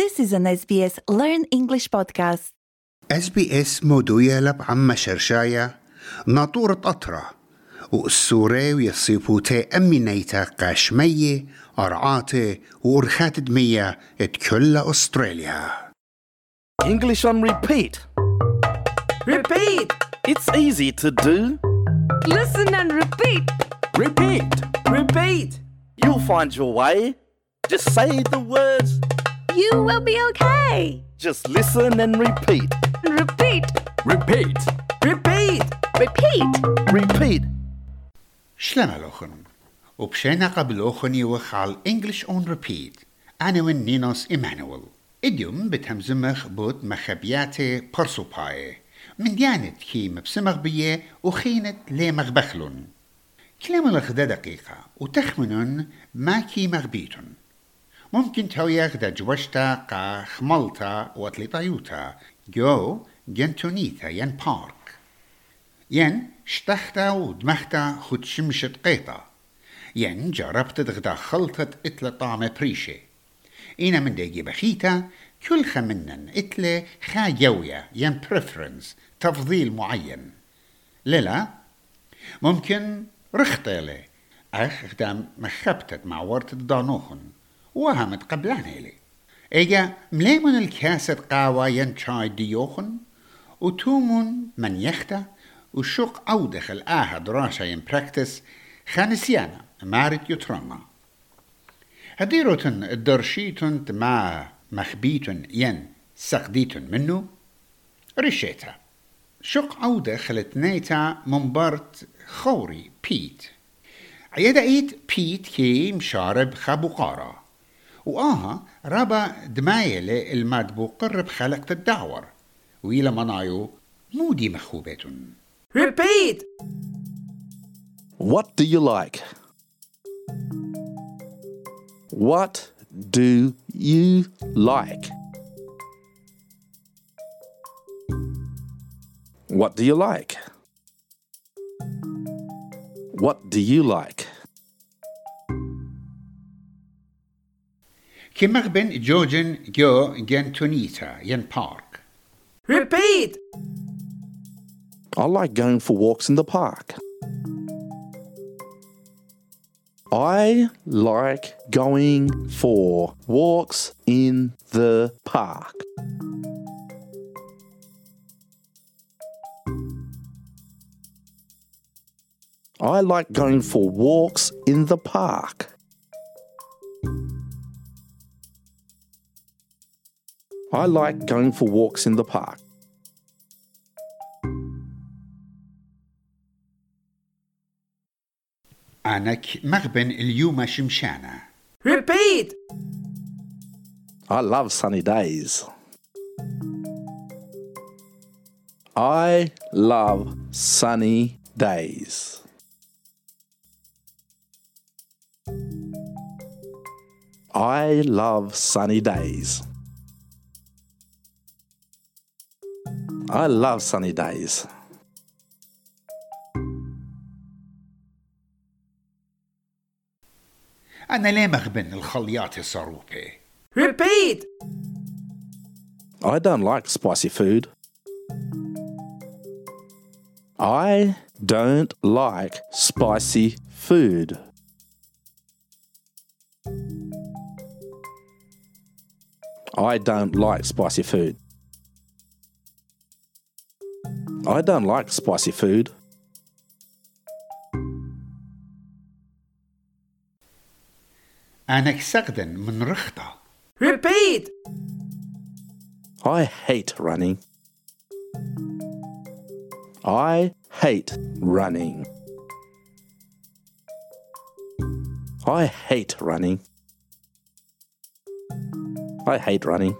This is an SBS Learn English podcast. اس مودوية لب عم شرشاية ناطورة قطرة والسوري ويصيبوتي أمي نيتا قاشمية أرعاتي وأرخات دمية اتكل أستراليا English on repeat. Repeat. It's easy to do. Listen and repeat. Repeat. Repeat. You'll find your way. Just say the words. You will be okay. Just listen and repeat. Repeat. Repeat. Repeat. Repeat. Repeat. شلما لوخن وبشينا قبل أخن يوخ على English on repeat أنا وين نينوس إيمانويل إديوم بتمزمخ بوت مخبياتي برسوباي من ديانت كي مبسمغ بيه وخينت لي مغبخلون كلام الخدا دقيقة وتخمنون ما كي مغبيتون ممكن تويخ دا جوشتا قا خملتا واتليطايوتا جو جنتونيتا ين بارك. ين شتختا ودمختا خد شمشت قيطة ين جربت تغدا خلطة اتلا طعم بريشي إنا من ديجي بخيتا كل خمنن اتلا خا جوية ين بريفرنس تفضيل معين للا ممكن رختيلي أخ خدام مخبتت مع ورطة دانوخن وهمت قبلان إلي. إيجا مليمون الكاسة قاوة ين شاي ديوخن وتومون من يختا وشوق أودخ الآها دراسة ين براكتس خانسيانا مارت يترنا هديروتن الدرشيتن ما مخبيتن ين سقديتن منو؟ رشيتا. شق أودخ التنيتا منبرت خوري بيت. عيدا ايت بيت كي مشارب خبقارة وآها ربا دمايلة المدبو قرب خلقت الدعور ويلا منايو مودي مخوبتن Repeat. What do you like? What do you like? What do you like? What do you like? Kemarben Georgian Gyo Gentonita Yen Park. Repeat! I like going for walks in the park. I like going for walks in the park. I like going for walks in the park. I like going for walks in the park. أنا مغبن اليوم شمشانة Repeat. I love sunny days. I love sunny days. I love sunny days. I love sunny days. أنا ليه مغبن الخليات الصاروبي Repeat. I don't like spicy food. I don't like spicy food. I don't like spicy food. I don't like spicy food. أنا كسغدن من رخطة Repeat. I hate running. I hate running. I hate running. I hate running.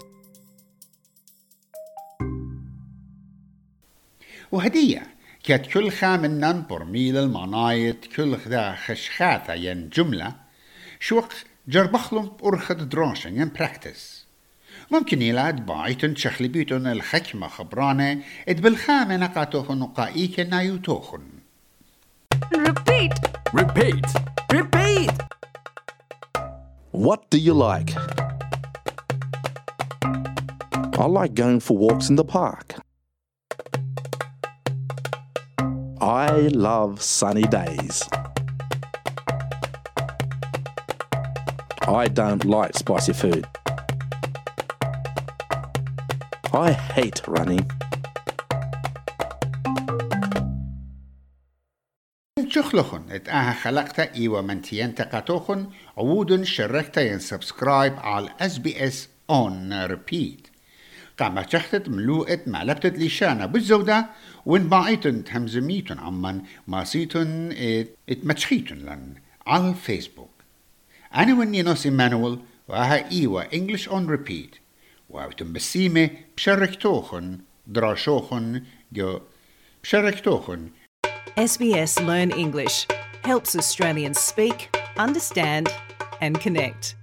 وهدية كات كل خامنن برميل المنايت كل خدا خشخاثة ين جملة شوق جربخلم أرخد دراشن ين براكتس ممكن يلاد بايتن شخلي بيتن الحكمة خبرانة إد بالخامة نقاتوخن نقائيك نايوتوخن Repeat. Repeat. Repeat. What do you like? I like going for walks in the park. I love sunny days. I don't like spicy food. I hate running. شخلخن ات اها خلقتا ايوا من تين تقاتوخن عودن شركتا ين سبسكرايب على اس بي اس اون ريبيت قام تحتت ملوءت معلبتت لشانا بالزودة وين باعيتن تهمزميتن عمن ماسيتن ات اتمتشخيتن لن على الفيسبوك أنا وني نوس إيمانويل وها إيوا إنجلش أون ريبيت وعوتن بسيمة بشركتوخن دراشوخن جو بشركتوخن. SBS Learn English helps Australians speak, understand, and connect.